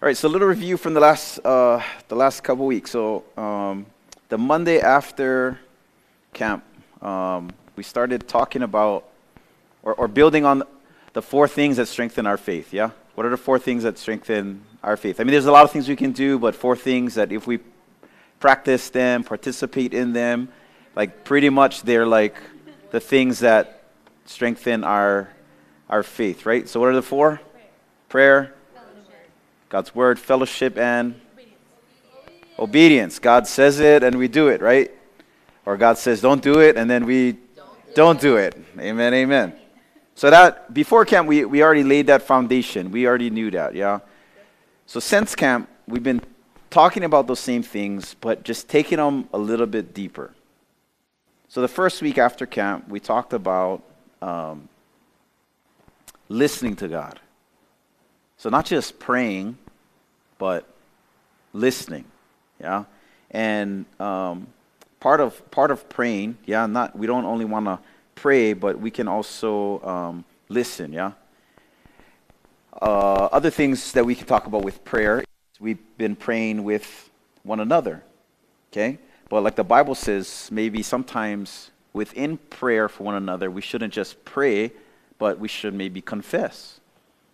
All right, so a little review from the last uh, the last couple weeks. So um, the Monday after camp, um, we started talking about or, or building on the four things that strengthen our faith. Yeah, what are the four things that strengthen our faith? I mean, there's a lot of things we can do, but four things that if we practice them, participate in them, like pretty much they're like the things that strengthen our our faith. Right. So what are the four? Prayer God's word, fellowship, and obedience. God says it and we do it, right? Or God says, don't do it, and then we don't do it. Amen, amen. So that before camp, we, we already laid that foundation. We already knew that, yeah? So since camp, we've been talking about those same things, but just taking them a little bit deeper. So the first week after camp, we talked about um, listening to God. So not just praying, but listening. Yeah, and um, part of part of praying. Yeah, not we don't only want to pray, but we can also um, listen. Yeah. Uh, other things that we can talk about with prayer. We've been praying with one another. Okay, but like the Bible says, maybe sometimes within prayer for one another, we shouldn't just pray, but we should maybe confess.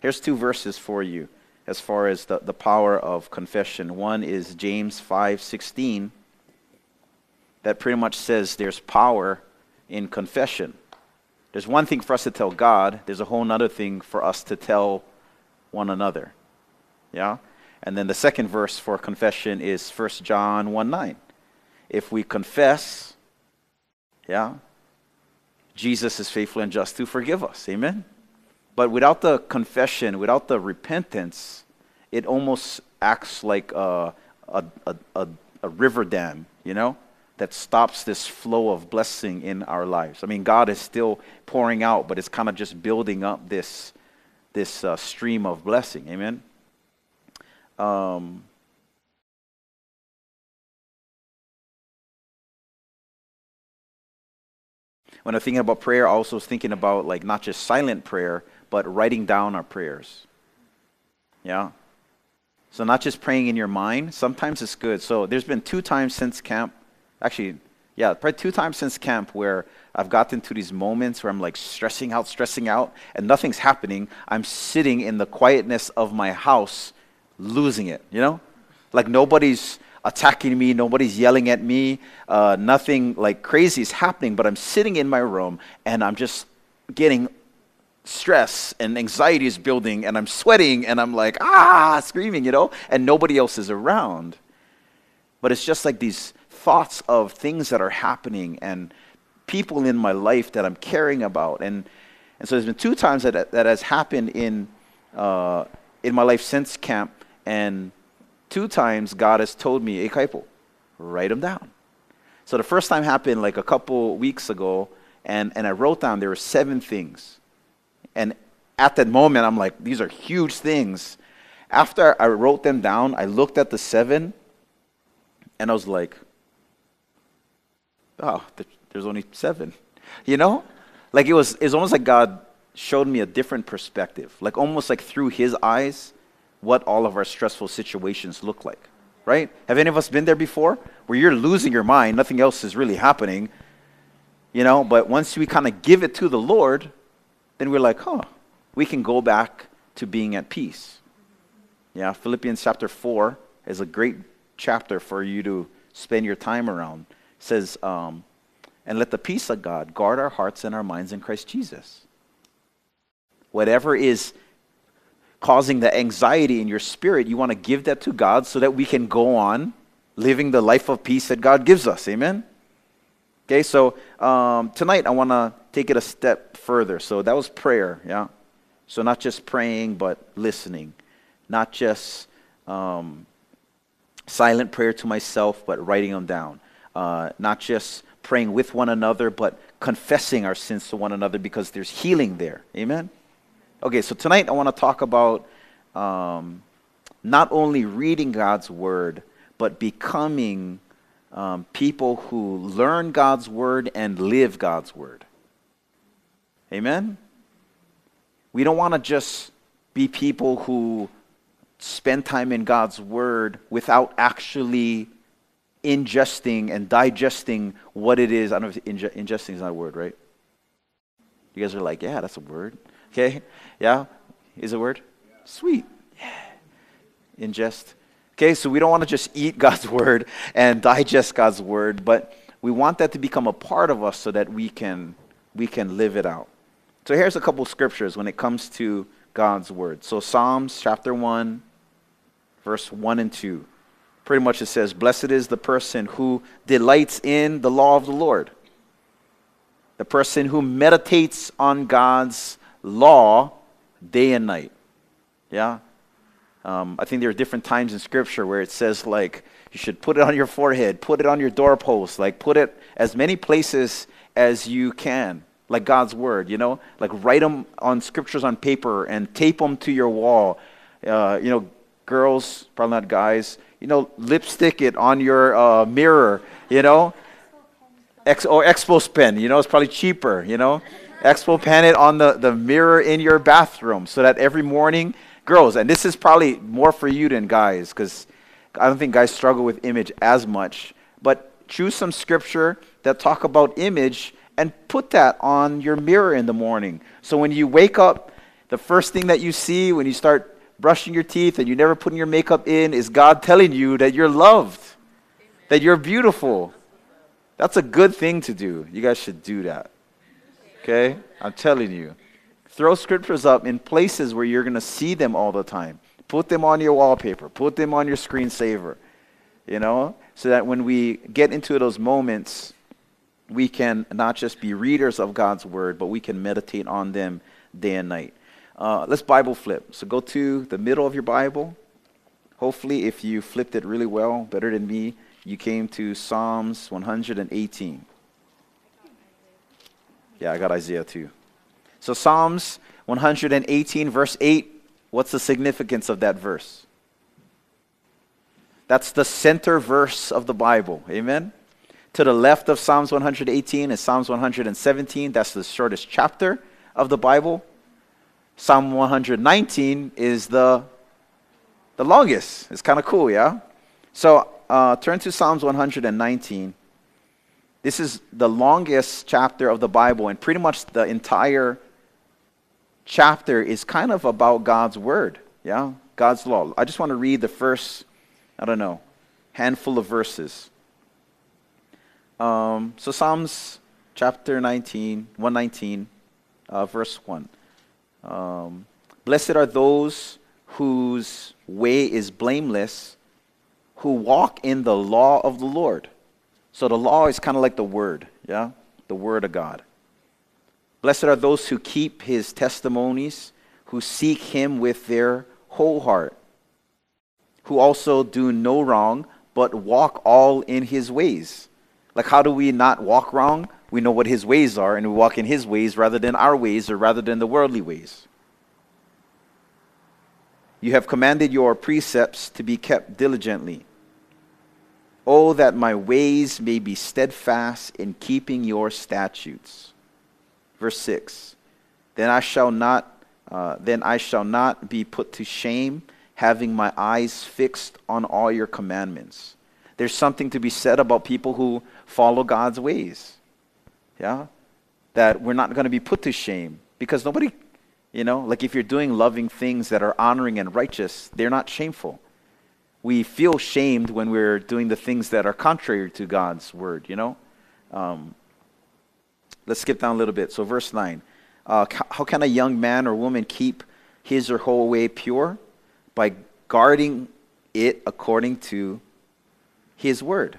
Here's two verses for you as far as the, the power of confession. One is James 5:16 that pretty much says there's power in confession. There's one thing for us to tell God, there's a whole other thing for us to tell one another. Yeah? And then the second verse for confession is 1 John 1 9. If we confess, yeah, Jesus is faithful and just to forgive us. Amen? But without the confession, without the repentance, it almost acts like a, a, a, a, river dam, you know, that stops this flow of blessing in our lives. I mean, God is still pouring out, but it's kind of just building up this, this uh, stream of blessing. Amen. Um, when I'm thinking about prayer, I also was thinking about like not just silent prayer, but writing down our prayers. Yeah? So, not just praying in your mind, sometimes it's good. So, there's been two times since camp, actually, yeah, probably two times since camp where I've gotten to these moments where I'm like stressing out, stressing out, and nothing's happening. I'm sitting in the quietness of my house, losing it, you know? Like nobody's attacking me, nobody's yelling at me, uh, nothing like crazy is happening, but I'm sitting in my room and I'm just getting stress and anxiety is building and I'm sweating and I'm like, ah, screaming, you know, and nobody else is around. But it's just like these thoughts of things that are happening and people in my life that I'm caring about. And, and so there's been two times that that has happened in, uh, in my life since camp. And two times God has told me, hey, Kaipo, write them down. So the first time happened like a couple weeks ago. And, and I wrote down there were seven things and at that moment, I'm like, these are huge things. After I wrote them down, I looked at the seven and I was like, oh, there's only seven. You know? Like it was, it's almost like God showed me a different perspective, like almost like through his eyes, what all of our stressful situations look like. Right? Have any of us been there before? Where you're losing your mind, nothing else is really happening. You know, but once we kind of give it to the Lord, then we're like, huh, we can go back to being at peace. Yeah, Philippians chapter 4 is a great chapter for you to spend your time around. It says, um, and let the peace of God guard our hearts and our minds in Christ Jesus. Whatever is causing the anxiety in your spirit, you want to give that to God so that we can go on living the life of peace that God gives us. Amen? Okay, so um, tonight I want to take it a step further. So that was prayer, yeah? So not just praying, but listening. Not just um, silent prayer to myself, but writing them down. Uh, not just praying with one another, but confessing our sins to one another because there's healing there. Amen? Okay, so tonight I want to talk about um, not only reading God's word, but becoming um, people who learn God's word and live God's word. Amen? We don't want to just be people who spend time in God's Word without actually ingesting and digesting what it is. I don't know if inge- ingesting is not a word, right? You guys are like, yeah, that's a word. Okay? Yeah? Is a word? Yeah. Sweet. Yeah. Ingest. Okay, so we don't want to just eat God's word and digest God's word, but we want that to become a part of us so that we can we can live it out. So here's a couple scriptures when it comes to God's word. So Psalms chapter 1 verse 1 and 2. Pretty much it says, "Blessed is the person who delights in the law of the Lord." The person who meditates on God's law day and night. Yeah? Um, I think there are different times in Scripture where it says, like, you should put it on your forehead, put it on your doorpost, like, put it as many places as you can, like God's Word, you know? Like, write them on Scriptures on paper and tape them to your wall. Uh, you know, girls, probably not guys, you know, lipstick it on your uh, mirror, you know? Ex- or Expo pen, you know, it's probably cheaper, you know? Expo pen it on the, the mirror in your bathroom so that every morning girls, and this is probably more for you than guys, because I don't think guys struggle with image as much. But choose some scripture that talk about image and put that on your mirror in the morning. So when you wake up, the first thing that you see when you start brushing your teeth and you never putting your makeup in is God telling you that you're loved, that you're beautiful. That's a good thing to do. You guys should do that. Okay? I'm telling you. Throw scriptures up in places where you're going to see them all the time. Put them on your wallpaper, put them on your screensaver, you know, so that when we get into those moments, we can not just be readers of God's word, but we can meditate on them day and night. Uh, let's Bible flip. So go to the middle of your Bible. Hopefully, if you flipped it really well, better than me, you came to Psalms 118. Yeah, I got Isaiah too. So, Psalms 118, verse 8, what's the significance of that verse? That's the center verse of the Bible. Amen? To the left of Psalms 118 is Psalms 117. That's the shortest chapter of the Bible. Psalm 119 is the, the longest. It's kind of cool, yeah? So uh, turn to Psalms 119. This is the longest chapter of the Bible, and pretty much the entire chapter is kind of about God's word, yeah? God's law. I just want to read the first, I don't know, handful of verses. Um, so Psalms chapter 19, 119, uh, verse 1. Um, Blessed are those whose way is blameless, who walk in the law of the Lord. So the law is kind of like the word, yeah? The word of God. Blessed are those who keep his testimonies, who seek him with their whole heart, who also do no wrong, but walk all in his ways. Like, how do we not walk wrong? We know what his ways are, and we walk in his ways rather than our ways or rather than the worldly ways. You have commanded your precepts to be kept diligently. Oh, that my ways may be steadfast in keeping your statutes. Verse 6 Then I shall not, uh, then I shall not be put to shame, having my eyes fixed on all your commandments. There's something to be said about people who follow God's ways. Yeah? That we're not going to be put to shame because nobody, you know, like if you're doing loving things that are honoring and righteous, they're not shameful. We feel shamed when we're doing the things that are contrary to God's word, you know? Um, Let's skip down a little bit. So, verse 9. Uh, how can a young man or woman keep his or her way pure? By guarding it according to his word.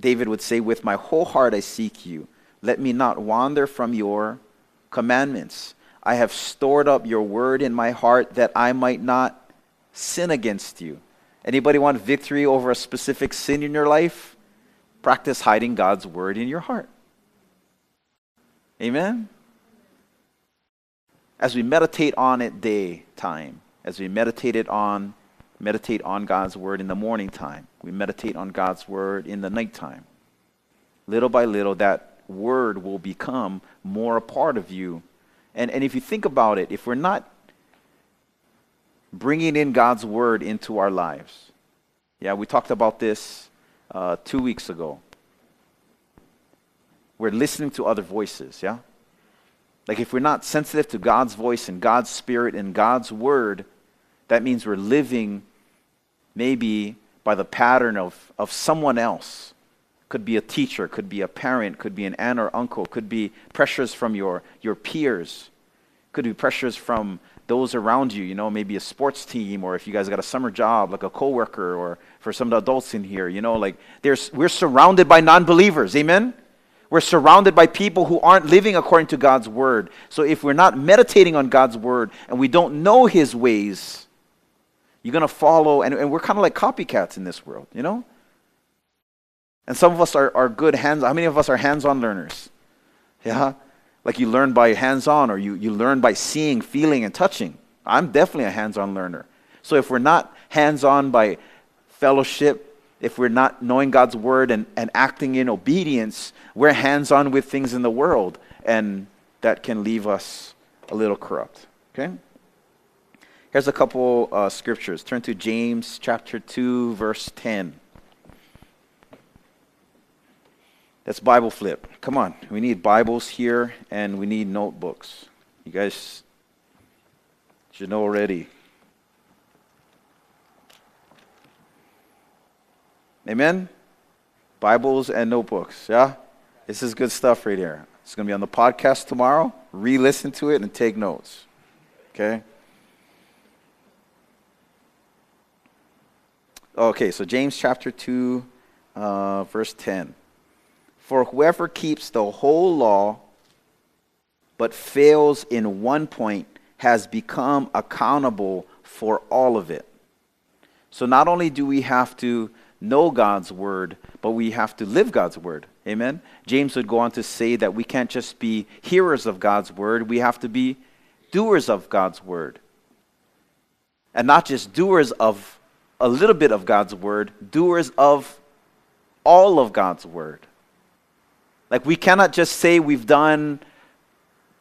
David would say, With my whole heart I seek you. Let me not wander from your commandments. I have stored up your word in my heart that I might not sin against you. Anybody want victory over a specific sin in your life? Practice hiding God's word in your heart. Amen? As we meditate on it daytime, as we meditate it on, meditate on God's word in the morning time, we meditate on God's word in the nighttime. Little by little, that word will become more a part of you. And, and if you think about it, if we're not bringing in God's word into our lives. Yeah, we talked about this uh, two weeks ago. We're listening to other voices, yeah? Like if we're not sensitive to God's voice and God's spirit and God's word, that means we're living maybe by the pattern of, of someone else. Could be a teacher, could be a parent, could be an aunt or uncle, could be pressures from your, your peers, could be pressures from those around you, you know, maybe a sports team, or if you guys got a summer job, like a coworker, or for some of the adults in here, you know, like there's, we're surrounded by non believers. Amen? We're surrounded by people who aren't living according to God's word. So if we're not meditating on God's word and we don't know his ways, you're going to follow, and, and we're kind of like copycats in this world, you know? And some of us are, are good hands. How many of us are hands on learners? Yeah? Like you learn by hands on, or you, you learn by seeing, feeling, and touching. I'm definitely a hands on learner. So if we're not hands on by fellowship, if we're not knowing God's word and, and acting in obedience, we're hands on with things in the world, and that can leave us a little corrupt. Okay? Here's a couple uh, scriptures. Turn to James chapter 2, verse 10. That's Bible flip. Come on. We need Bibles here and we need notebooks. You guys should know already. Amen? Bibles and notebooks. Yeah? This is good stuff right here. It's going to be on the podcast tomorrow. Re listen to it and take notes. Okay? Okay, so James chapter 2, uh, verse 10. For whoever keeps the whole law but fails in one point has become accountable for all of it. So not only do we have to know God's word, but we have to live God's word. Amen. James would go on to say that we can't just be hearers of God's word, we have to be doers of God's word. And not just doers of a little bit of God's word, doers of all of God's word. Like, we cannot just say we've done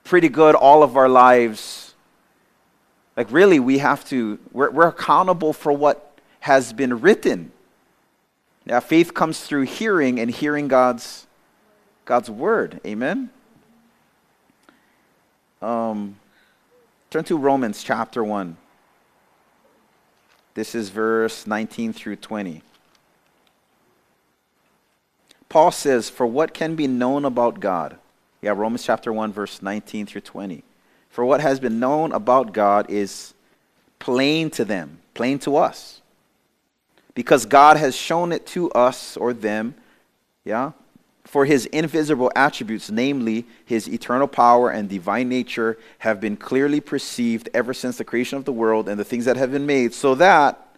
pretty good all of our lives. Like, really, we have to, we're, we're accountable for what has been written. Now, faith comes through hearing and hearing God's, God's word. Amen? Um, turn to Romans chapter 1. This is verse 19 through 20. Paul says, For what can be known about God? Yeah, Romans chapter 1, verse 19 through 20. For what has been known about God is plain to them, plain to us. Because God has shown it to us or them, yeah, for his invisible attributes, namely his eternal power and divine nature, have been clearly perceived ever since the creation of the world and the things that have been made, so that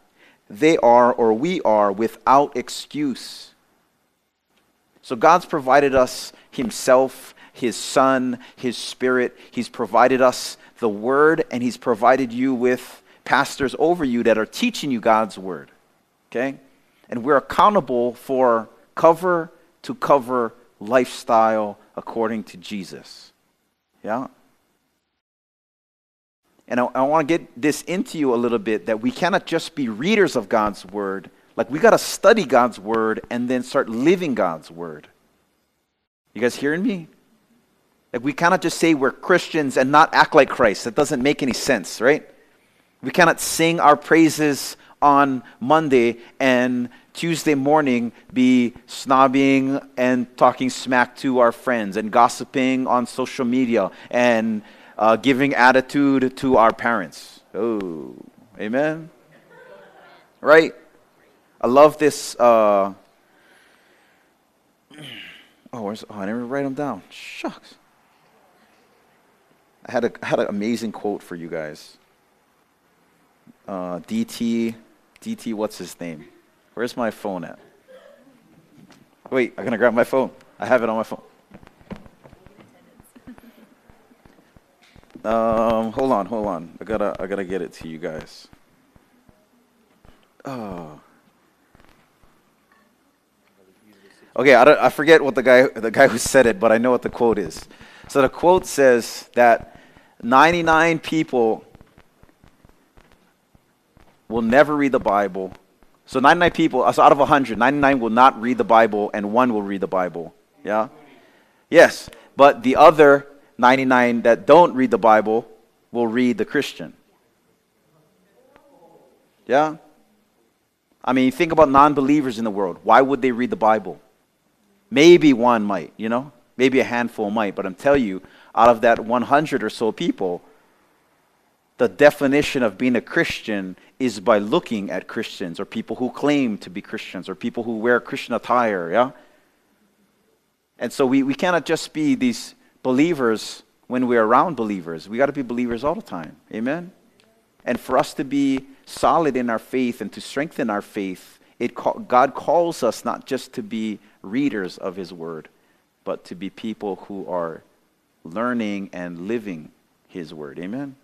they are or we are without excuse. So God's provided us Himself, His Son, His Spirit. He's provided us the Word, and He's provided you with pastors over you that are teaching you God's Word. Okay? And we're accountable for cover to cover lifestyle according to Jesus. Yeah? And I, I want to get this into you a little bit that we cannot just be readers of God's Word, like, we got to study God's word and then start living God's word. You guys hearing me? Like, we cannot just say we're Christians and not act like Christ. That doesn't make any sense, right? We cannot sing our praises on Monday and Tuesday morning be snobbing and talking smack to our friends and gossiping on social media and uh, giving attitude to our parents. Oh, amen? Right? I love this. Uh, oh, where's, oh, I never write them down. Shucks. I had, a, I had an amazing quote for you guys. Uh, DT, DT, what's his name? Where's my phone at? Wait, I'm gonna grab my phone. I have it on my phone. Um, hold on, hold on. I gotta, I gotta get it to you guys. Oh. Okay, I, I forget what the guy, the guy who said it, but I know what the quote is. So the quote says that 99 people will never read the Bible. So 99 people, so out of 100, 99 will not read the Bible and one will read the Bible. Yeah? Yes. But the other 99 that don't read the Bible will read the Christian. Yeah? I mean, think about non believers in the world. Why would they read the Bible? Maybe one might, you know? Maybe a handful might. But I'm telling you, out of that 100 or so people, the definition of being a Christian is by looking at Christians or people who claim to be Christians or people who wear Christian attire, yeah? And so we, we cannot just be these believers when we're around believers. We got to be believers all the time. Amen? And for us to be solid in our faith and to strengthen our faith, it God calls us not just to be readers of His Word, but to be people who are learning and living His Word. Amen?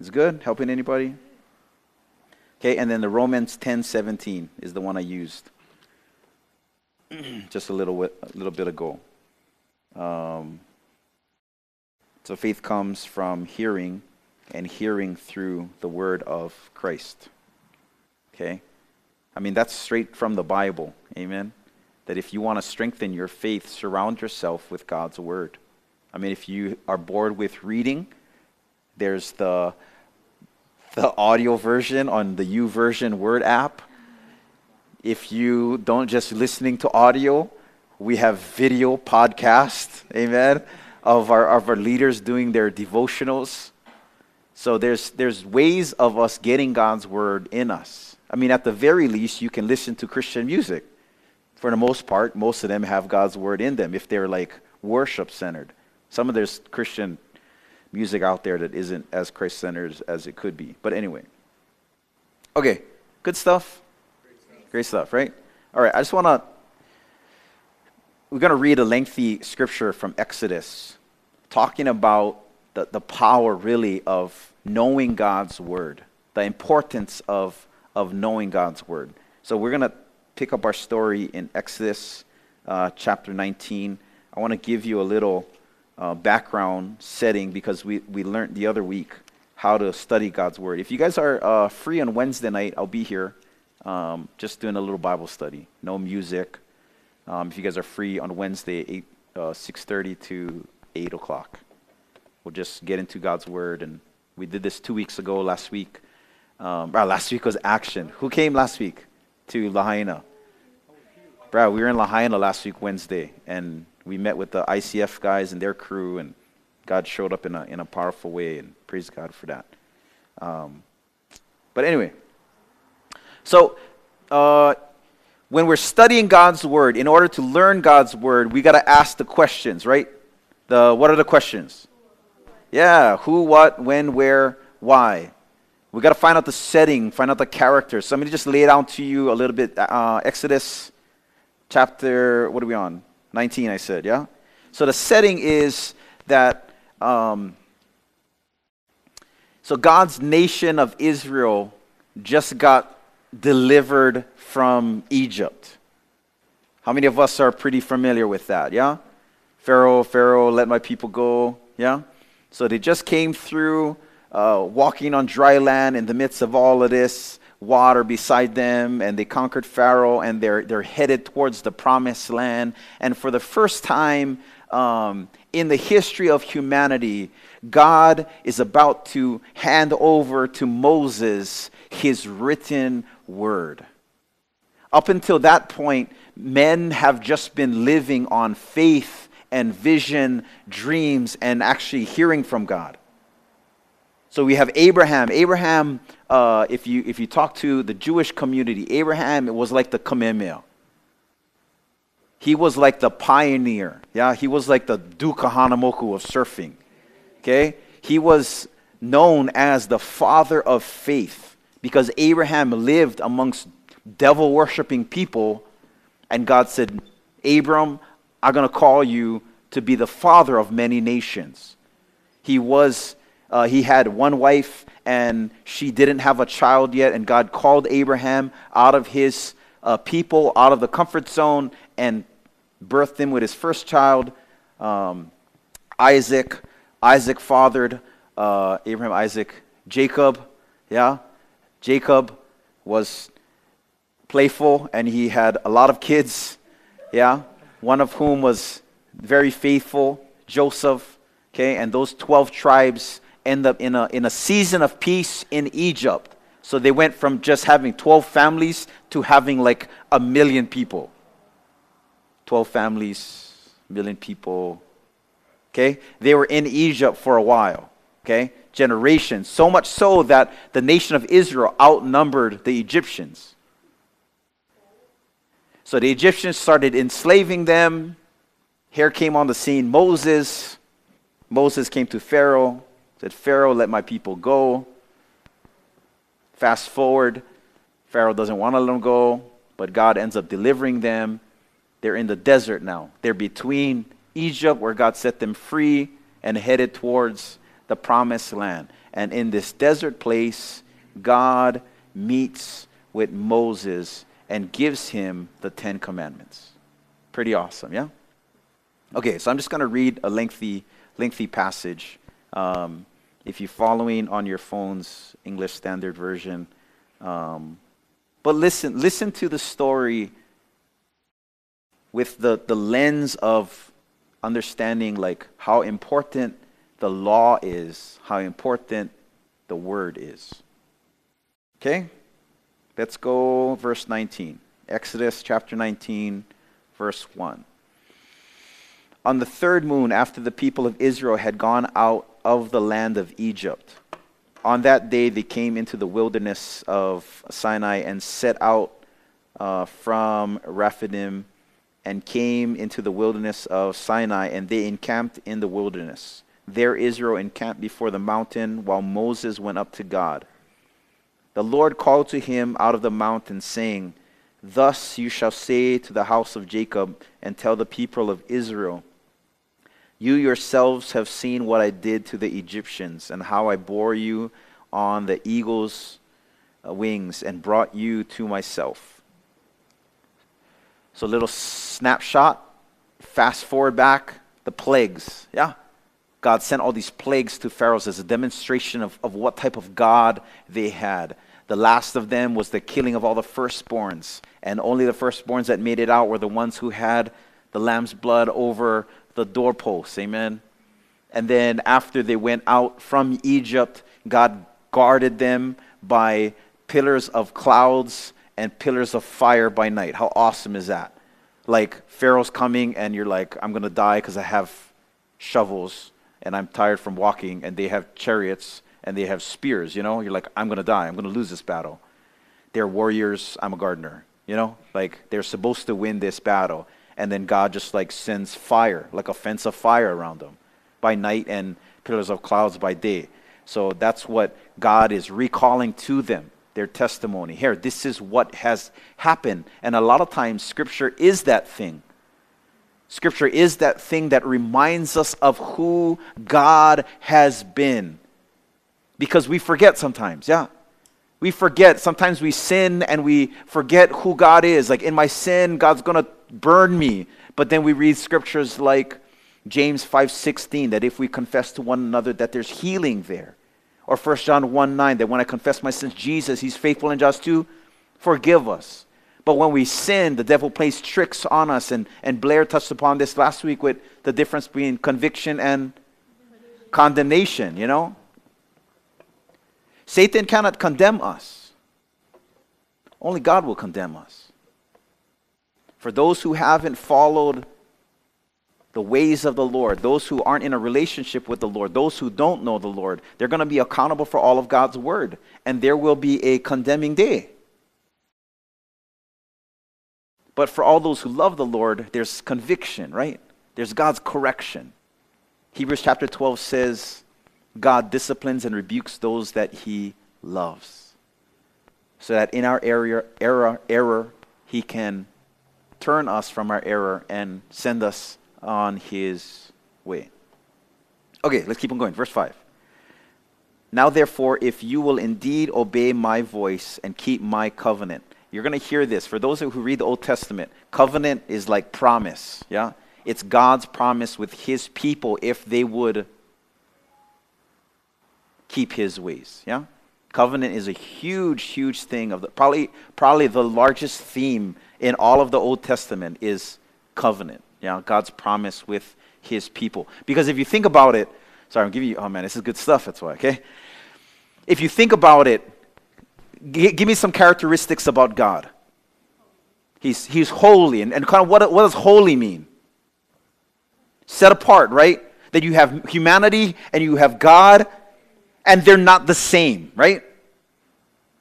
Is good? Helping anybody? Okay, and then the Romans 10 17 is the one I used just a little, a little bit ago. Um, so faith comes from hearing, and hearing through the word of Christ. Okay? I mean, that's straight from the Bible. Amen? That if you want to strengthen your faith, surround yourself with God's word. I mean, if you are bored with reading, there's the, the audio version on the YouVersion Word app. If you don't just listening to audio, we have video podcast. Amen of our, of our leaders doing their devotionals. So there's, there's ways of us getting God's word in us. I mean, at the very least, you can listen to Christian music. For the most part, most of them have God's word in them if they're like worship centered. Some of there's Christian music out there that isn't as Christ centered as it could be. But anyway. Okay, good stuff? Great stuff, Great stuff right? All right, I just want to. We're going to read a lengthy scripture from Exodus talking about the, the power really of knowing God's word, the importance of, of knowing God's word. So we're going to pick up our story in Exodus uh, chapter 19. I want to give you a little uh, background setting because we, we learned the other week how to study God's word. If you guys are uh, free on Wednesday night, I'll be here um, just doing a little Bible study. No music. Um, if you guys are free on Wednesday, 8, uh, 6.30 to 8 o'clock. We'll just get into God's Word. And we did this two weeks ago, last week. Um, bro, last week was action. Who came last week to Lahaina? Bro, we were in Lahaina last week, Wednesday, and we met with the ICF guys and their crew, and God showed up in a, in a powerful way, and praise God for that. Um, but anyway, so uh, when we're studying God's Word, in order to learn God's Word, we got to ask the questions, right? The, what are the questions? Yeah, who, what, when, where, why. We got to find out the setting, find out the characters. So I'm going to just lay it out to you a little bit. Uh, Exodus chapter, what are we on? 19, I said, yeah? So the setting is that, um, so God's nation of Israel just got delivered from Egypt. How many of us are pretty familiar with that, yeah? Pharaoh, Pharaoh, let my people go. Yeah? So they just came through, uh, walking on dry land in the midst of all of this, water beside them, and they conquered Pharaoh, and they're, they're headed towards the promised land. And for the first time um, in the history of humanity, God is about to hand over to Moses his written word. Up until that point, men have just been living on faith and vision, dreams, and actually hearing from God. So we have Abraham. Abraham, uh, if, you, if you talk to the Jewish community, Abraham it was like the Kamehameha. He was like the pioneer. Yeah, he was like the Duke Kahanamoku of surfing. Okay? He was known as the father of faith because Abraham lived amongst devil worshiping people, and God said, Abram, I'm going to call you to be the father of many nations. He was, uh, he had one wife and she didn't have a child yet, and God called Abraham out of his uh, people, out of the comfort zone, and birthed him with his first child, um, Isaac. Isaac fathered uh, Abraham, Isaac, Jacob, yeah, Jacob was playful and he had a lot of kids, yeah, one of whom was very faithful, Joseph, okay, and those 12 tribes end up in a, in a season of peace in Egypt. So they went from just having 12 families to having like a million people. 12 families, million people. Okay? They were in Egypt for a while. Okay? Generations. So much so that the nation of Israel outnumbered the Egyptians. So the Egyptians started enslaving them. Here came on the scene Moses. Moses came to Pharaoh, said, Pharaoh, let my people go. Fast forward, Pharaoh doesn't want to let them go, but God ends up delivering them. They're in the desert now. They're between Egypt, where God set them free, and headed towards the promised land. And in this desert place, God meets with Moses and gives him the Ten Commandments. Pretty awesome, yeah? Okay, so I'm just going to read a lengthy, lengthy passage. Um, if you're following on your phone's English Standard Version. Um, but listen, listen to the story with the, the lens of understanding like how important the law is, how important the word is. Okay? Let's go verse 19. Exodus chapter 19, verse 1. On the third moon, after the people of Israel had gone out of the land of Egypt. On that day, they came into the wilderness of Sinai and set out uh, from Rephidim and came into the wilderness of Sinai, and they encamped in the wilderness. There Israel encamped before the mountain while Moses went up to God. The Lord called to him out of the mountain, saying, Thus you shall say to the house of Jacob and tell the people of Israel, you yourselves have seen what I did to the Egyptians and how I bore you on the eagle's uh, wings and brought you to myself. So, little snapshot, fast forward back, the plagues. Yeah. God sent all these plagues to Pharaoh as a demonstration of, of what type of God they had. The last of them was the killing of all the firstborns, and only the firstborns that made it out were the ones who had the lamb's blood over the doorposts. Amen. And then after they went out from Egypt, God guarded them by pillars of clouds and pillars of fire by night. How awesome is that? Like Pharaoh's coming and you're like, I'm going to die because I have shovels and I'm tired from walking, and they have chariots and they have spears, you know? You're like, I'm going to die. I'm going to lose this battle. They're warriors. I'm a gardener, you know? Like, they're supposed to win this battle and then God just like sends fire, like a fence of fire around them by night and pillars of clouds by day. So that's what God is recalling to them, their testimony. Here, this is what has happened. And a lot of times, Scripture is that thing. Scripture is that thing that reminds us of who God has been. Because we forget sometimes, yeah. We forget. Sometimes we sin and we forget who God is. Like in my sin, God's going to burn me. But then we read scriptures like James 5:16 that if we confess to one another that there's healing there. Or 1 John 1 9, that when I confess my sins, Jesus, he's faithful and just to forgive us. But when we sin, the devil plays tricks on us. And, and Blair touched upon this last week with the difference between conviction and condemnation, you know? Satan cannot condemn us. Only God will condemn us. For those who haven't followed the ways of the Lord, those who aren't in a relationship with the Lord, those who don't know the Lord, they're going to be accountable for all of God's word. And there will be a condemning day. But for all those who love the Lord, there's conviction, right? There's God's correction. Hebrews chapter 12 says, God disciplines and rebukes those that he loves. So that in our area, error, error, he can turn us from our error and send us on his way. Okay, let's keep on going. Verse 5. Now, therefore, if you will indeed obey my voice and keep my covenant, you're going to hear this. For those who read the Old Testament, covenant is like promise. Yeah? It's God's promise with his people if they would keep his ways. Yeah? Covenant is a huge, huge thing of the probably probably the largest theme in all of the Old Testament is covenant. Know, God's promise with his people. Because if you think about it, sorry, I'm giving you oh man, this is good stuff, that's why, okay? If you think about it, g- give me some characteristics about God. He's, he's holy. And, and kind of what, what does holy mean? Set apart, right? That you have humanity and you have God, and they're not the same, right?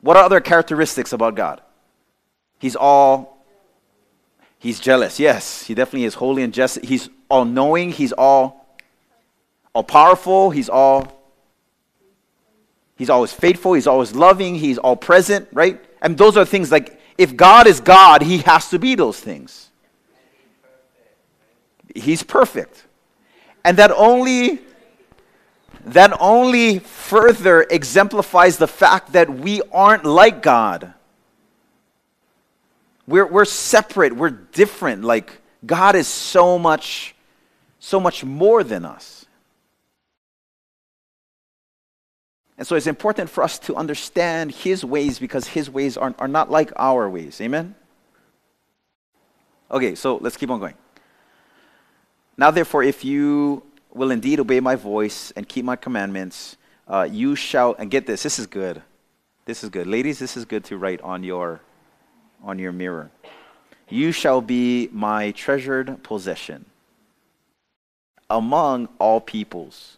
What are other characteristics about God? He's all, he's jealous. Yes, he definitely is holy and just. He's all knowing. He's all, all powerful. He's all, he's always faithful. He's always loving. He's all present, right? And those are things like if God is God, he has to be those things. He's perfect. And that only that only further exemplifies the fact that we aren't like God. We're, we're separate, we're different. Like God is so much, so much more than us. And so it's important for us to understand his ways because his ways are, are not like our ways. Amen? Okay, so let's keep on going. Now, therefore, if you will indeed obey my voice and keep my commandments, uh, you shall, and get this, this is good. This is good. Ladies, this is good to write on your, on your mirror. You shall be my treasured possession among all peoples.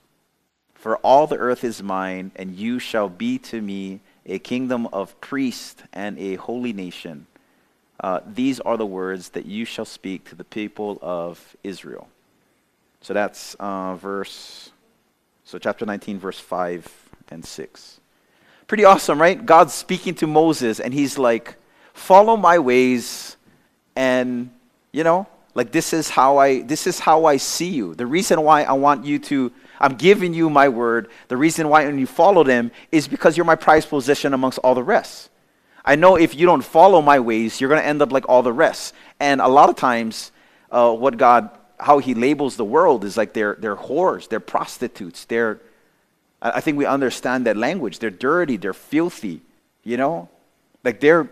For all the earth is mine, and you shall be to me a kingdom of priests and a holy nation. Uh, these are the words that you shall speak to the people of Israel. So that's uh, verse, so chapter 19, verse 5 and 6. Pretty awesome, right? God's speaking to Moses, and he's like, follow my ways, and, you know, like this is how I this is how I see you. The reason why I want you to I'm giving you my word. The reason why when you follow them is because you're my prized possession amongst all the rest. I know if you don't follow my ways, you're going to end up like all the rest. And a lot of times, uh, what God how he labels the world is like they're, they're whores, they're prostitutes, they're, I think we understand that language. They're dirty, they're filthy, you know? Like they're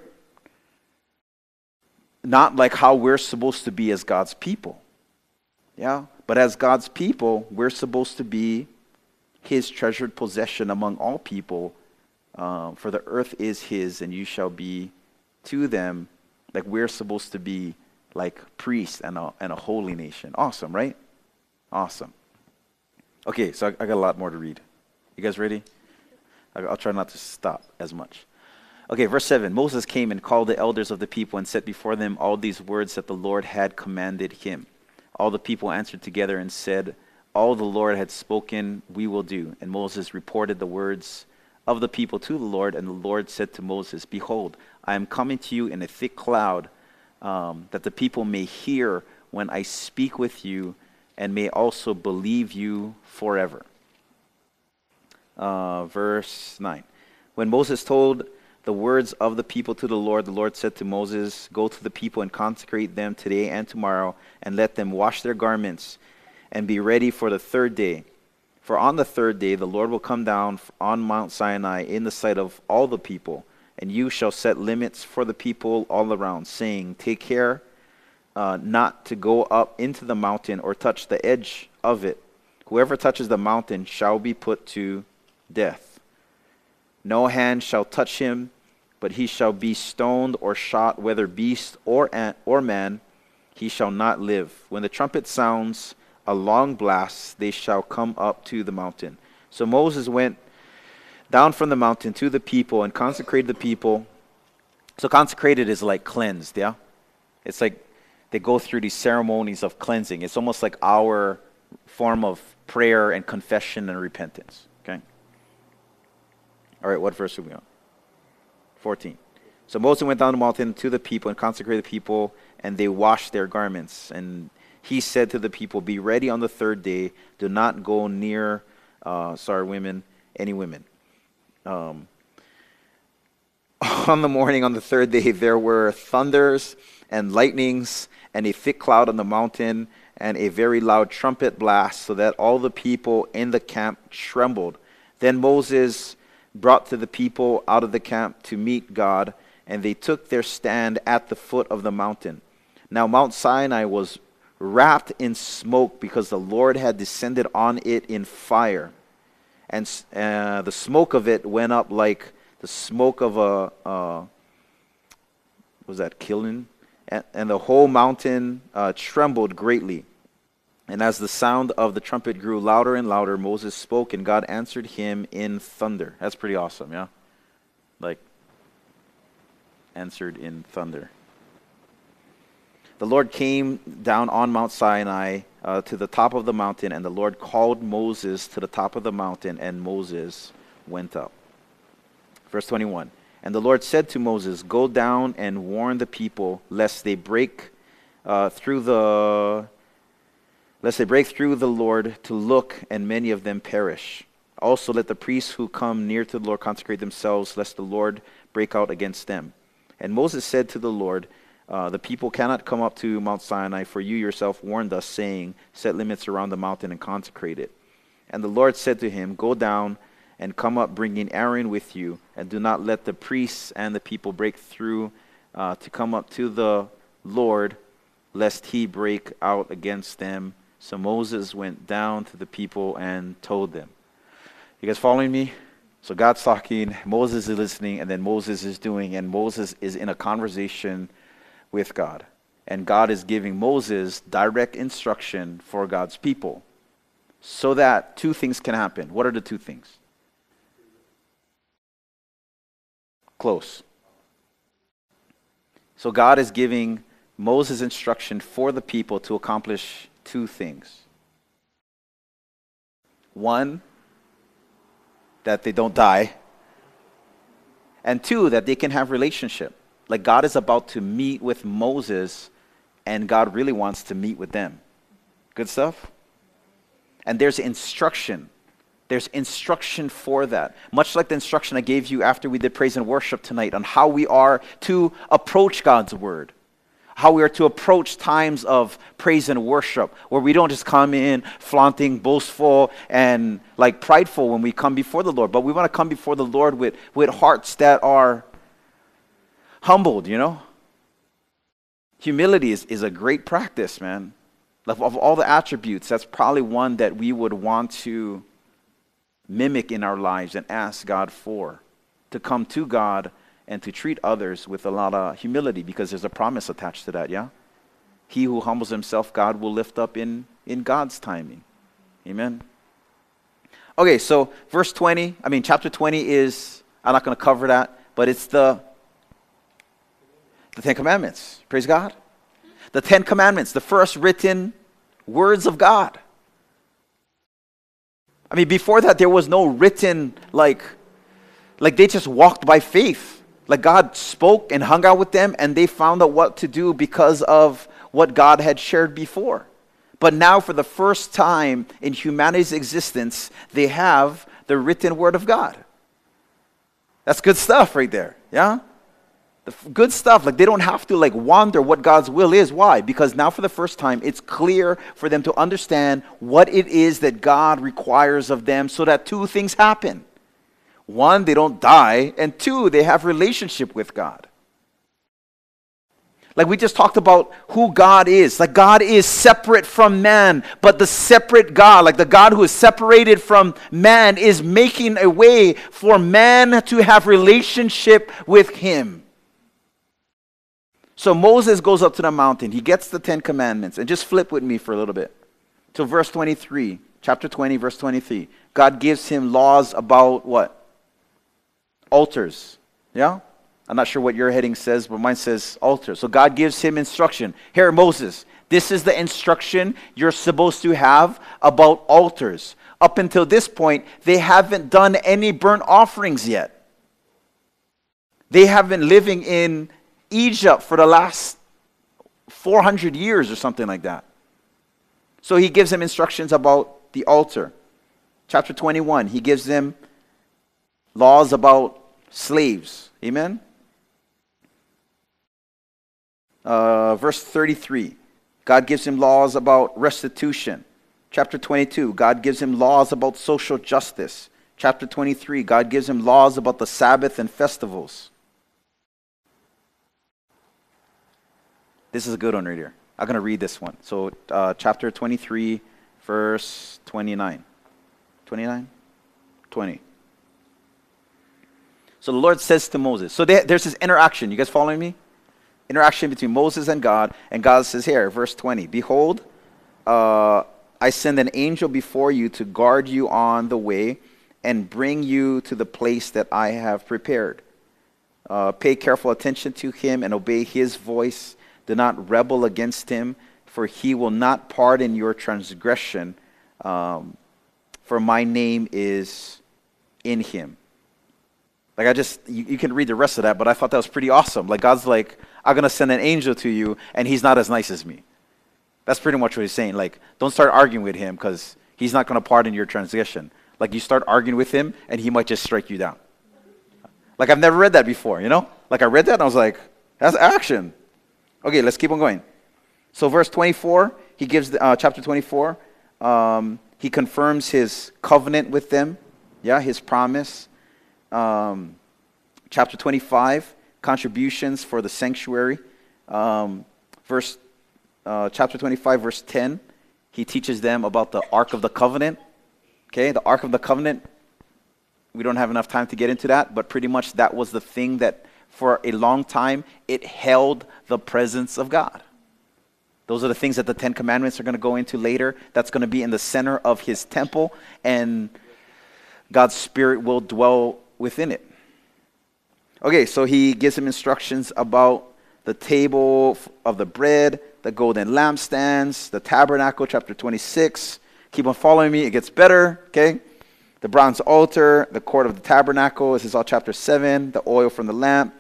not like how we're supposed to be as God's people. Yeah? But as God's people, we're supposed to be his treasured possession among all people. Uh, for the earth is his, and you shall be to them like we're supposed to be like priests and a, and a holy nation. Awesome, right? Awesome. Okay, so I, I got a lot more to read. You guys ready? I, I'll try not to stop as much. Okay, verse 7 Moses came and called the elders of the people and set before them all these words that the Lord had commanded him. All the people answered together and said, All the Lord had spoken, we will do. And Moses reported the words of the people to the Lord, and the Lord said to Moses, Behold, I am coming to you in a thick cloud um, that the people may hear when I speak with you and may also believe you forever. Uh, verse 9. When Moses told the words of the people to the Lord, the Lord said to Moses, Go to the people and consecrate them today and tomorrow, and let them wash their garments and be ready for the third day. For on the third day the Lord will come down on Mount Sinai in the sight of all the people and you shall set limits for the people all around, saying, Take care uh, not to go up into the mountain or touch the edge of it. Whoever touches the mountain shall be put to death. No hand shall touch him, but he shall be stoned or shot, whether beast or, ant, or man, he shall not live. When the trumpet sounds a long blast, they shall come up to the mountain. So Moses went down from the mountain to the people and consecrated the people. So consecrated is like cleansed, yeah? It's like they go through these ceremonies of cleansing. It's almost like our form of prayer and confession and repentance, okay? All right, what verse are we on? 14. So Moses went down the mountain to the people and consecrated the people, and they washed their garments. And he said to the people, Be ready on the third day. Do not go near, uh, sorry, women, any women um, on the morning on the third day, there were thunders and lightnings and a thick cloud on the mountain and a very loud trumpet blast, so that all the people in the camp trembled. Then Moses brought to the people out of the camp to meet God, and they took their stand at the foot of the mountain. Now, Mount Sinai was wrapped in smoke because the Lord had descended on it in fire. And uh, the smoke of it went up like the smoke of a, uh, was that killing? And, and, the whole mountain uh, trembled greatly. And as the sound of the trumpet grew louder and louder, Moses spoke, and God answered him in thunder. That's pretty awesome, yeah? Like, answered in thunder. The Lord came down on Mount Sinai uh, to the top of the mountain, and the Lord called Moses to the top of the mountain, and Moses went up. Verse 21 And the Lord said to Moses, Go down and warn the people, lest they break uh, through the lest they break through the Lord to look, and many of them perish. Also, let the priests who come near to the Lord consecrate themselves, lest the Lord break out against them. And Moses said to the Lord, uh, The people cannot come up to Mount Sinai, for you yourself warned us, saying, Set limits around the mountain and consecrate it. And the Lord said to him, Go down and come up, bringing Aaron with you, and do not let the priests and the people break through uh, to come up to the Lord, lest he break out against them. So Moses went down to the people and told them. You guys following me? So God's talking, Moses is listening, and then Moses is doing, and Moses is in a conversation with God. And God is giving Moses direct instruction for God's people so that two things can happen. What are the two things? Close. So God is giving Moses instruction for the people to accomplish two things. One, that they don't die. And two, that they can have relationship. Like God is about to meet with Moses and God really wants to meet with them. Good stuff? And there's instruction. There's instruction for that. Much like the instruction I gave you after we did praise and worship tonight on how we are to approach God's word how we are to approach times of praise and worship, where we don't just come in flaunting, boastful, and like prideful when we come before the Lord, but we want to come before the Lord with, with hearts that are humbled, you know? Humility is, is a great practice, man. Of, of all the attributes, that's probably one that we would want to mimic in our lives and ask God for. To come to God and to treat others with a lot of humility because there's a promise attached to that, yeah? He who humbles himself, God will lift up in, in God's timing. Amen. Okay, so verse 20, I mean, chapter 20 is, I'm not going to cover that, but it's the, the Ten Commandments. Praise God. The Ten Commandments, the first written words of God. I mean, before that, there was no written, like, like they just walked by faith. Like God spoke and hung out with them, and they found out what to do because of what God had shared before. But now, for the first time in humanity's existence, they have the written word of God. That's good stuff right there. Yeah? The good stuff. Like they don't have to like wonder what God's will is. Why? Because now for the first time it's clear for them to understand what it is that God requires of them so that two things happen. One, they don't die, and two, they have relationship with God. Like we just talked about who God is. Like God is separate from man, but the separate God, like the God who is separated from man, is making a way for man to have relationship with him. So Moses goes up to the mountain. He gets the Ten Commandments. And just flip with me for a little bit to verse 23, chapter 20, verse 23. God gives him laws about what? altars. Yeah? I'm not sure what your heading says, but mine says altar. So God gives him instruction. Here, Moses, this is the instruction you're supposed to have about altars. Up until this point, they haven't done any burnt offerings yet. They have been living in Egypt for the last 400 years or something like that. So he gives them instructions about the altar. Chapter 21, he gives them laws about slaves. Amen? Uh, verse 33, God gives him laws about restitution. Chapter 22, God gives him laws about social justice. Chapter 23, God gives him laws about the Sabbath and festivals. This is a good one right here. I'm going to read this one. So, uh, chapter 23, verse 29. 29? 20. So the Lord says to Moses, so they, there's this interaction. You guys following me? Interaction between Moses and God. And God says here, verse 20, Behold, uh, I send an angel before you to guard you on the way and bring you to the place that I have prepared. Uh, pay careful attention to him and obey his voice. Do not rebel against him, for he will not pardon your transgression, um, for my name is in him. Like, I just, you, you, can read the rest of that, but I thought that was pretty awesome. Like, God's like, I'm going to send an angel to you, and he's not as nice as me. That's pretty much what he's saying. Like, don't start arguing with him because he's not going to pardon your transgression. Like, you start arguing with him, and he might just strike you down. Like, I've never read that before, you know? Like, I read that, and I was like, that's action. Okay, let's keep on going. So, verse 24, he gives, the, uh, chapter 24, um, he confirms his covenant with them, yeah, his promise. Um, chapter 25, contributions for the sanctuary. Um, verse, uh, chapter 25, verse 10, he teaches them about the Ark of the Covenant. Okay, the Ark of the Covenant. We don't have enough time to get into that, but pretty much that was the thing that for a long time it held the presence of God. Those are the things that the Ten Commandments are going to go into later. That's going to be in the center of his temple, and God's Spirit will dwell within it. Okay, so he gives him instructions about the table of the bread, the golden lampstands, the tabernacle, chapter 26. Keep on following me, it gets better, okay? The bronze altar, the court of the tabernacle, this is all chapter 7, the oil from the lamp,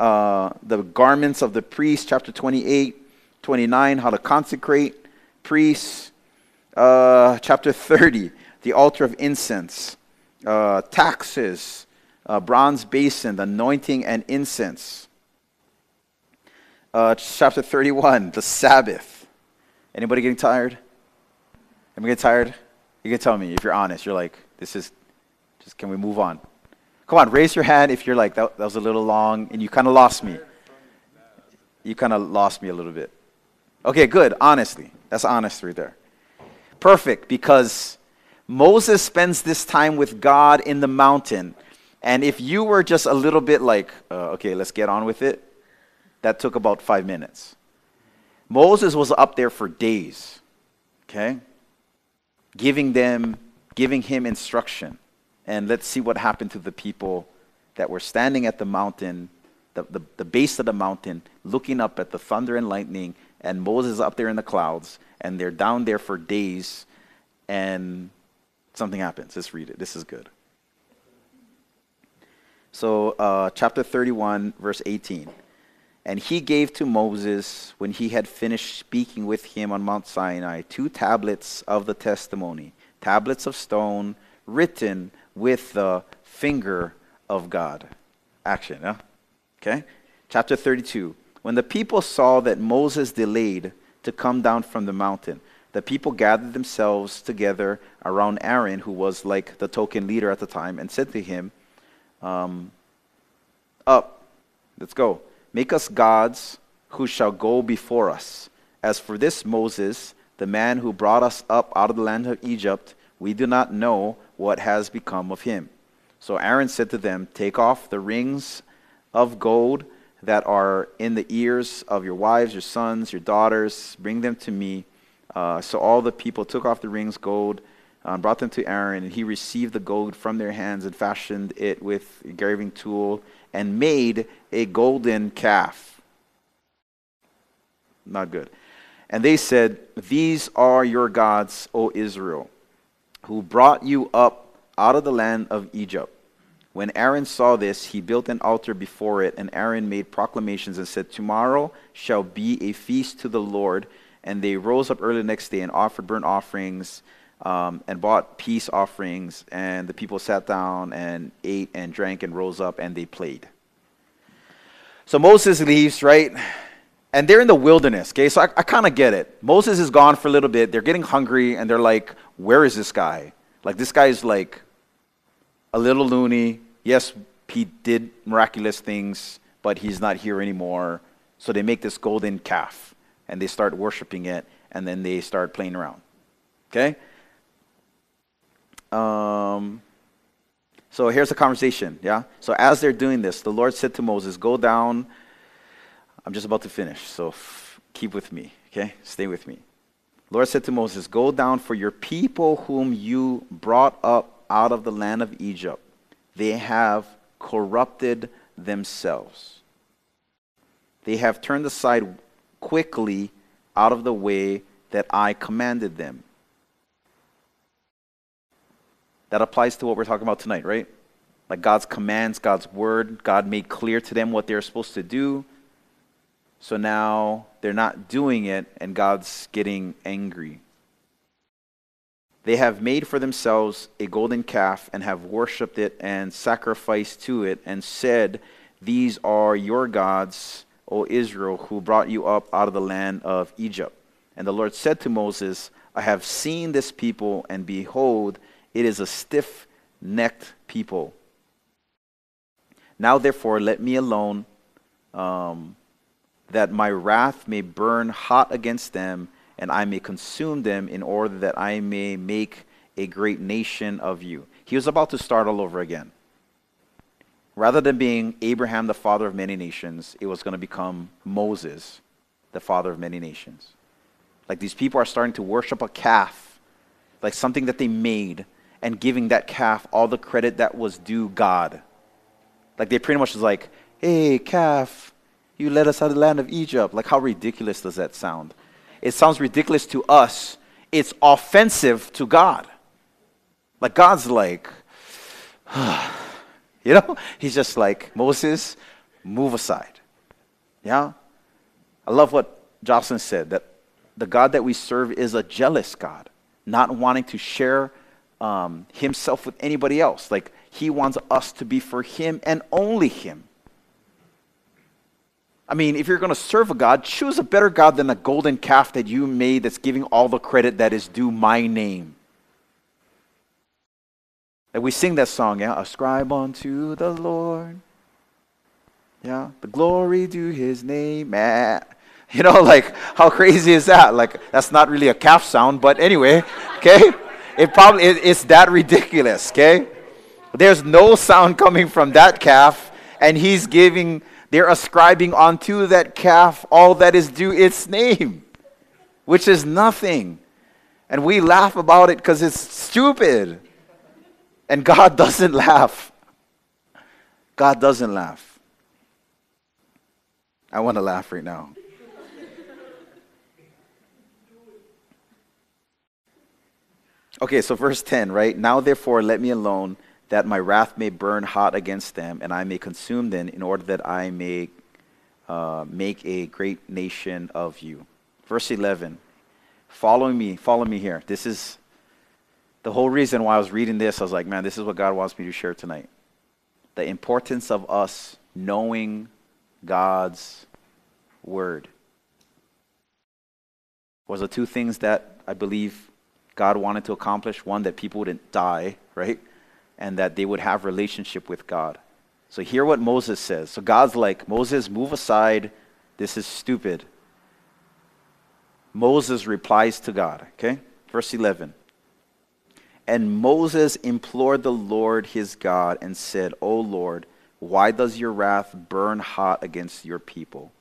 uh, the garments of the priest, chapter 28. 29, how to consecrate priests. Uh, chapter 30, the altar of incense. Uh, taxes, uh, bronze basin, the anointing and incense. Uh, chapter 31, the Sabbath. Anybody getting tired? Am I getting tired? You can tell me if you're honest. You're like, this is, just can we move on? Come on, raise your hand if you're like, that, that was a little long and you kind of lost me. You kind of lost me a little bit. Okay, good. Honestly. That's honest right there. Perfect, because Moses spends this time with God in the mountain. And if you were just a little bit like, uh, okay, let's get on with it, that took about five minutes. Moses was up there for days, okay? Giving them, giving him instruction. And let's see what happened to the people that were standing at the mountain, the, the, the base of the mountain, looking up at the thunder and lightning and Moses up there in the clouds, and they're down there for days, and something happens. Let's read it. This is good. So, uh, chapter 31, verse 18. And he gave to Moses, when he had finished speaking with him on Mount Sinai, two tablets of the testimony, tablets of stone, written with the finger of God. Action, yeah? Okay? Chapter 32. When the people saw that Moses delayed to come down from the mountain, the people gathered themselves together around Aaron, who was like the token leader at the time, and said to him, um, Up, let's go. Make us gods who shall go before us. As for this Moses, the man who brought us up out of the land of Egypt, we do not know what has become of him. So Aaron said to them, Take off the rings of gold that are in the ears of your wives, your sons, your daughters. Bring them to me. Uh, so all the people took off the rings, gold, uh, brought them to Aaron, and he received the gold from their hands and fashioned it with a graving tool and made a golden calf. Not good. And they said, These are your gods, O Israel, who brought you up out of the land of Egypt. When Aaron saw this, he built an altar before it, and Aaron made proclamations and said, Tomorrow shall be a feast to the Lord. And they rose up early the next day and offered burnt offerings um, and bought peace offerings. And the people sat down and ate and drank and rose up and they played. So Moses leaves, right? And they're in the wilderness, okay? So I, I kind of get it. Moses is gone for a little bit. They're getting hungry and they're like, Where is this guy? Like, this guy is like a little loony. Yes, he did miraculous things, but he's not here anymore. So they make this golden calf and they start worshiping it and then they start playing around. Okay? Um, so here's the conversation, yeah? So as they're doing this, the Lord said to Moses, Go down. I'm just about to finish, so f- keep with me, okay? Stay with me. Lord said to Moses, Go down for your people whom you brought up out of the land of Egypt. They have corrupted themselves. They have turned aside quickly out of the way that I commanded them. That applies to what we're talking about tonight, right? Like God's commands, God's word, God made clear to them what they're supposed to do. So now they're not doing it, and God's getting angry. They have made for themselves a golden calf and have worshipped it and sacrificed to it and said, These are your gods, O Israel, who brought you up out of the land of Egypt. And the Lord said to Moses, I have seen this people, and behold, it is a stiff necked people. Now, therefore, let me alone, um, that my wrath may burn hot against them, and I may consume them, in order that I may make a great nation of you. He was about to start all over again. Rather than being Abraham, the father of many nations, it was going to become Moses, the father of many nations. Like these people are starting to worship a calf, like something that they made and giving that calf all the credit that was due God. Like they pretty much was like, hey, calf, you led us out of the land of Egypt. Like, how ridiculous does that sound? It sounds ridiculous to us, it's offensive to God. Like, God's like, you know, he's just like, Moses, move aside. Yeah? I love what Jocelyn said that the God that we serve is a jealous God, not wanting to share um, himself with anybody else. Like, he wants us to be for him and only him. I mean, if you're going to serve a God, choose a better God than a golden calf that you made that's giving all the credit that is due my name. Like we sing that song, yeah? Ascribe unto the Lord. Yeah? The glory to his name. Man. You know, like, how crazy is that? Like, that's not really a calf sound, but anyway, okay? It probably it, it's that ridiculous, okay? There's no sound coming from that calf, and he's giving, they're ascribing onto that calf all that is due its name, which is nothing. And we laugh about it because it's stupid. And God doesn't laugh. God doesn't laugh. I want to laugh right now. Okay, so verse 10, right? Now therefore let me alone, that my wrath may burn hot against them, and I may consume them, in order that I may uh, make a great nation of you. Verse 11. Follow me, follow me here. This is the whole reason why I was reading this. I was like, man, this is what God wants me to share tonight. The importance of us knowing God's word was the two things that I believe God wanted to accomplish one, that people wouldn't die, right? And that they would have relationship with God. So hear what Moses says. So God's like, Moses, move aside. This is stupid. Moses replies to God, okay? Verse 11. And Moses implored the Lord his God and said, O Lord, why does your wrath burn hot against your people,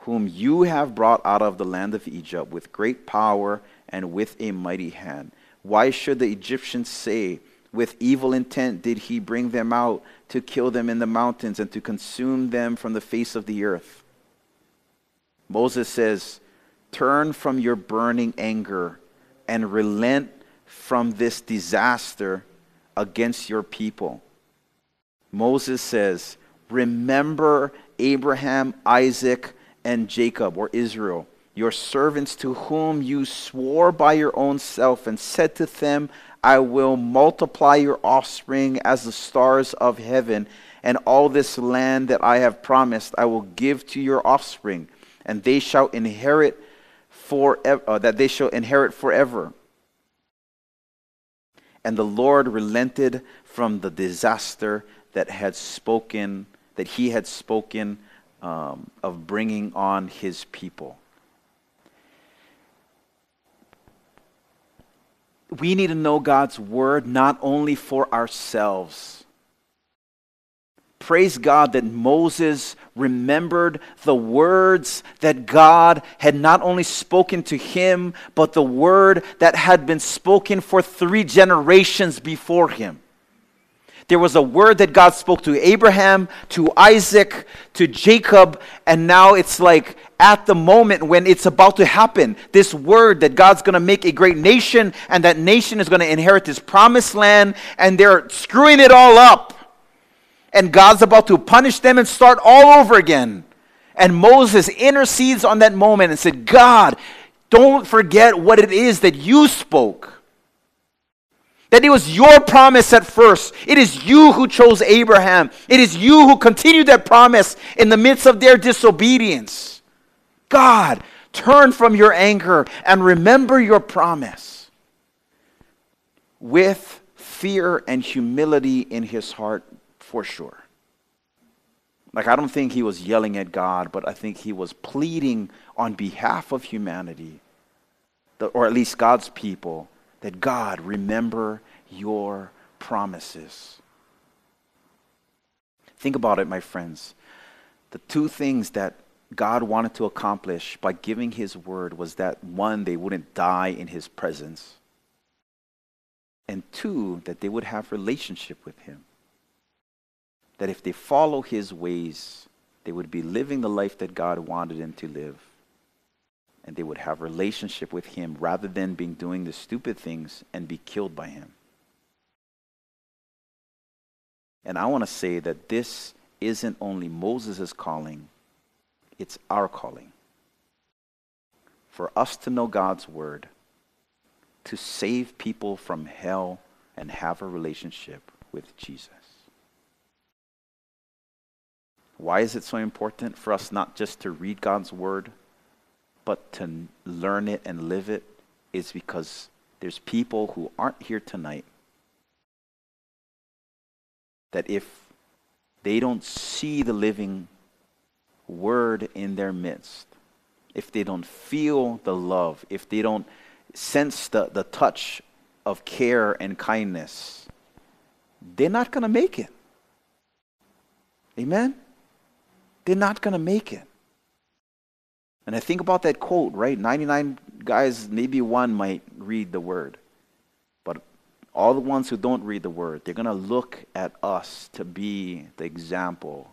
whom you have brought out of the land of Egypt with great power and with a mighty hand. Why should the Egyptians say, With evil intent did he bring them out to kill them in the mountains and to consume them from the face of the earth? Moses says, Turn from your burning anger and relent from this disaster against your people. Moses says, Remember Abraham, Isaac, and Jacob, or Israel your servants to whom you swore by your own self and said to them, I will multiply your offspring as the stars of heaven, and all this land that I have promised I will give to your offspring, and they shall inherit forever, uh, that they shall inherit forever. And the Lord relented from the disaster that had spoken, that he had spoken um, of bringing on his people. We need to know God's word not only for ourselves. Praise God that Moses remembered the words that God had not only spoken to him, but the word that had been spoken for three generations before him. There was a word that God spoke to Abraham, to Isaac, to Jacob, and now it's like at the moment when it's about to happen, this word that God's going to make a great nation and that nation is going to inherit this promised land, and they're screwing it all up. And God's about to punish them and start all over again. And Moses intercedes on that moment and said, God, don't forget what it is that you spoke. That it was your promise at first. It is you who chose Abraham. It is you who continued that promise in the midst of their disobedience. God, turn from your anger and remember your promise. With fear and humility in his heart, for sure. Like, I don't think he was yelling at God, but I think he was pleading on behalf of humanity, or at least God's people that God, remember your promises. Think about it, my friends. The two things that God wanted to accomplish by giving his word was that one, they wouldn't die in his presence, and two, that they would have relationship with him. That if they follow his ways, they would be living the life that God wanted them to live and they would have relationship with him rather than being doing the stupid things and be killed by him. And I want to say that this isn't only Moses' calling, it's our calling. For us to know God's word, to save people from hell and have a relationship with Jesus. Why is it so important for us not just to read God's word, but to learn it and live it is because there's people who aren't here tonight that if they don't see the living word in their midst, if they don't feel the love, if they don't sense the, the touch of care and kindness, they're not going to make it. Amen? They're not going to make it. And I think about that quote, right? 99 guys, maybe one might read the word. But all the ones who don't read the word, they're going to look at us to be the example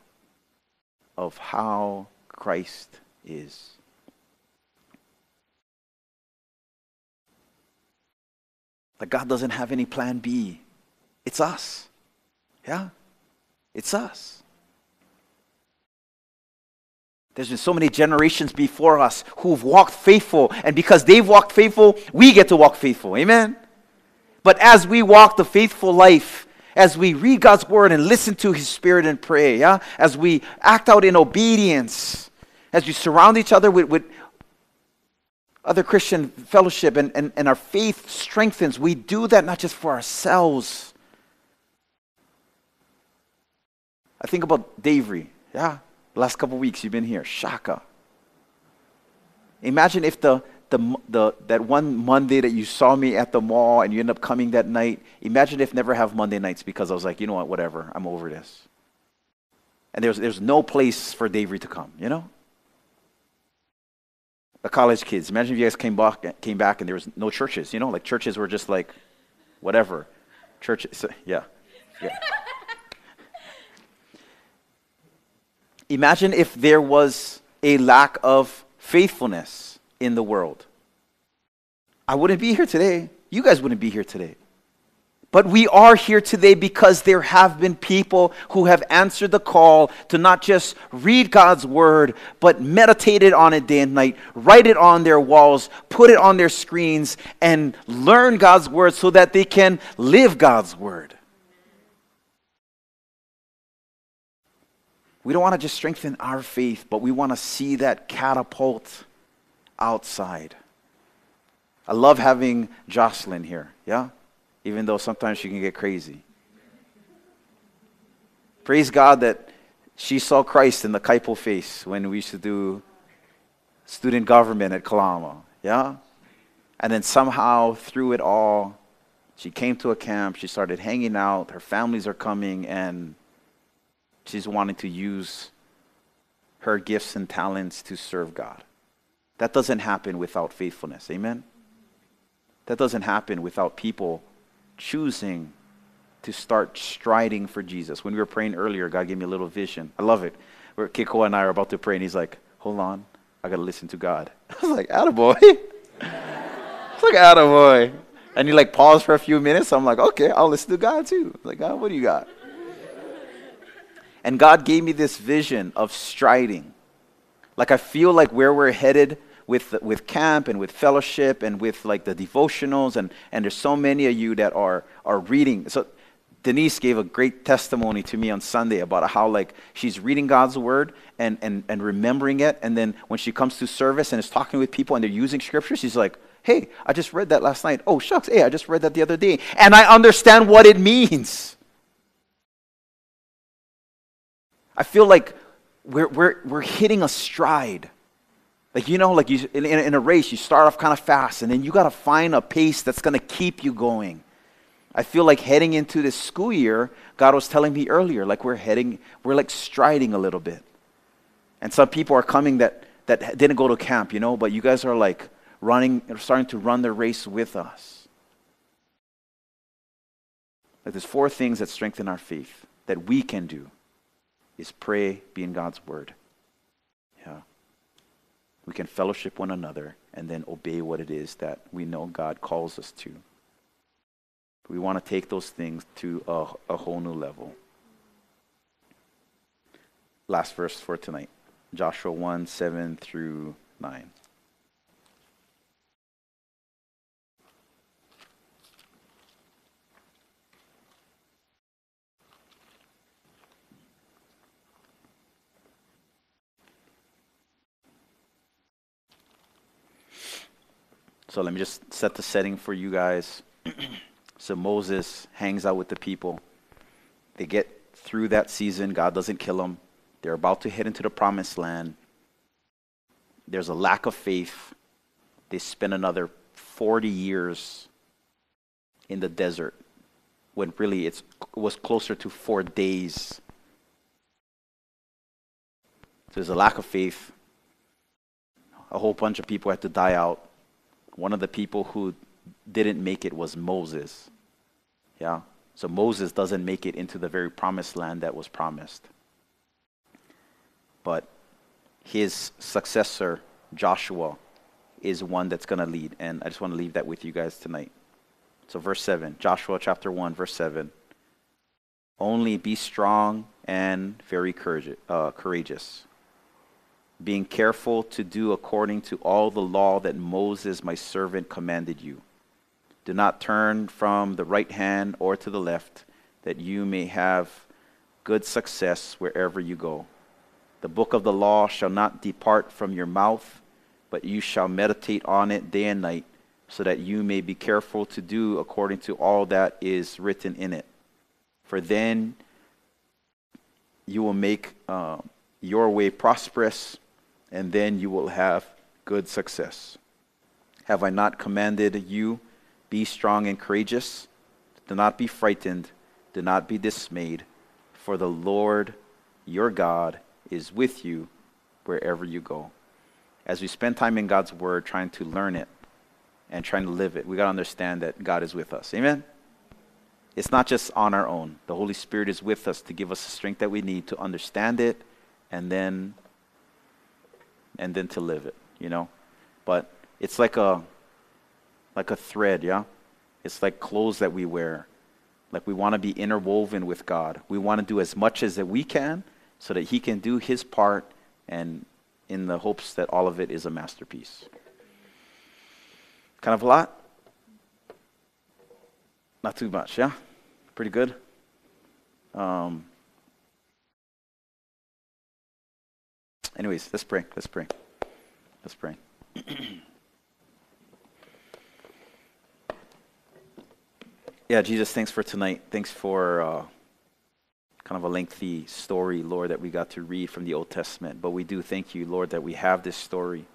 of how Christ is. That God doesn't have any plan B. It's us. Yeah? It's us. There's been so many generations before us who've walked faithful, and because they've walked faithful, we get to walk faithful. Amen? But as we walk the faithful life, as we read God's word and listen to his spirit and pray, yeah? as we act out in obedience, as we surround each other with, with other Christian fellowship and, and, and our faith strengthens, we do that not just for ourselves. I think about Davery, yeah? Last couple weeks you've been here. Shaka. Imagine if the, the, the, that one Monday that you saw me at the mall and you end up coming that night, imagine if never have Monday nights because I was like, you know what, whatever, I'm over this. And there's, there's no place for Davery to come, you know? The college kids, imagine if you guys came back, came back and there was no churches, you know? Like churches were just like, whatever. Churches, yeah. yeah. Imagine if there was a lack of faithfulness in the world. I wouldn't be here today. You guys wouldn't be here today. But we are here today because there have been people who have answered the call to not just read God's word, but meditate it on it day and night, write it on their walls, put it on their screens, and learn God's word so that they can live God's word. We don't want to just strengthen our faith, but we want to see that catapult outside. I love having Jocelyn here, yeah? Even though sometimes she can get crazy. Praise God that she saw Christ in the Kaipo face when we used to do student government at Kalama. Yeah? And then somehow through it all, she came to a camp, she started hanging out, her families are coming, and she's wanting to use her gifts and talents to serve God. That doesn't happen without faithfulness. Amen? That doesn't happen without people choosing to start striding for Jesus. When we were praying earlier, God gave me a little vision. I love it. Where Kiko and I are about to pray, and he's like, Hold on, I gotta listen to God. I was like, Attaboy. it's like, Attaboy. And he like paused for a few minutes. So I'm like, okay, I'll listen to God too. like, God, what do you got? And God gave me this vision of striding. Like I feel like where we're headed with, with camp and with fellowship and with like the devotionals and, and there's so many of you that are, are reading. So Denise gave a great testimony to me on Sunday about how like she's reading God's word and, and, and remembering it. And then when she comes to service and is talking with people and they're using scripture, she's like, hey, I just read that last night. Oh, shucks, hey, I just read that the other day. And I understand what it means. I feel like we're, we're, we're hitting a stride. Like, you know, like you, in, in a race, you start off kind of fast, and then you got to find a pace that's going to keep you going. I feel like heading into this school year, God was telling me earlier, like we're heading, we're like striding a little bit. And some people are coming that, that didn't go to camp, you know, but you guys are like running, starting to run the race with us. Like there's four things that strengthen our faith that we can do is pray, be in God's word. Yeah. We can fellowship one another and then obey what it is that we know God calls us to. We want to take those things to a, a whole new level. Last verse for tonight Joshua 1 7 through 9. So let me just set the setting for you guys. so Moses hangs out with the people. They get through that season. God doesn't kill them. They're about to head into the promised land. There's a lack of faith. They spend another 40 years in the desert when really it was closer to four days. So there's a lack of faith. A whole bunch of people had to die out. One of the people who didn't make it was Moses. Yeah? So Moses doesn't make it into the very promised land that was promised. But his successor, Joshua, is one that's going to lead. And I just want to leave that with you guys tonight. So, verse 7, Joshua chapter 1, verse 7. Only be strong and very uh, courageous being careful to do according to all the law that Moses, my servant, commanded you. Do not turn from the right hand or to the left, that you may have good success wherever you go. The book of the law shall not depart from your mouth, but you shall meditate on it day and night, so that you may be careful to do according to all that is written in it. For then you will make uh, your way prosperous and then you will have good success. Have I not commanded you? Be strong and courageous. Do not be frightened. Do not be dismayed. For the Lord your God is with you wherever you go. As we spend time in God's Word trying to learn it and trying to live it, we got to understand that God is with us. Amen? It's not just on our own. The Holy Spirit is with us to give us the strength that we need to understand it and then and then to live it, you know? But it's like a like a thread, yeah? It's like clothes that we wear. Like we want to be interwoven with God. We want to do as much as that we can so that he can do his part and in the hopes that all of it is a masterpiece. Kind of a lot? Not too much, yeah? Pretty good? Um, Anyways, let's pray. Let's pray. Let's pray. yeah, Jesus, thanks for tonight. Thanks for uh, kind of a lengthy story, Lord, that we got to read from the Old Testament. But we do thank you, Lord, that we have this story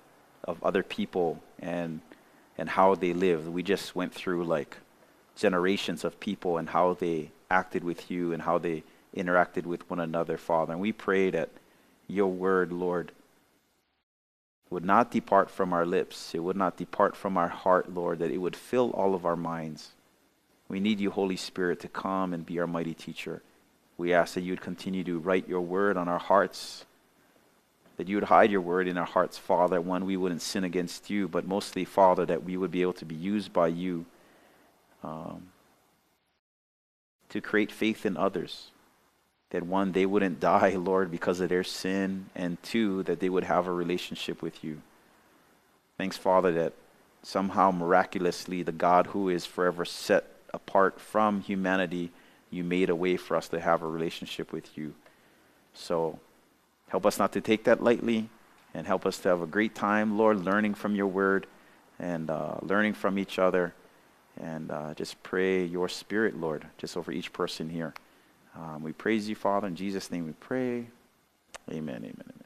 of other people and and how they lived. We just went through like generations of people and how they acted with you and how they interacted with one another, Father. And we pray that your word, Lord, would not depart from our lips. It would not depart from our heart, Lord, that it would fill all of our minds. We need you, Holy Spirit, to come and be our mighty teacher. We ask that you would continue to write your word on our hearts, that you would hide your word in our hearts, Father, one, we wouldn't sin against you, but mostly, Father, that we would be able to be used by you um, to create faith in others that one, they wouldn't die, Lord, because of their sin, and two, that they would have a relationship with you. Thanks, Father, that somehow miraculously the God who is forever set apart from humanity, you made a way for us to have a relationship with you. So help us not to take that lightly and help us to have a great time, Lord, learning from your word and uh, learning from each other. And uh, just pray your spirit, Lord, just over each person here. Um, we praise you, Father. In Jesus' name we pray. Amen, amen, amen.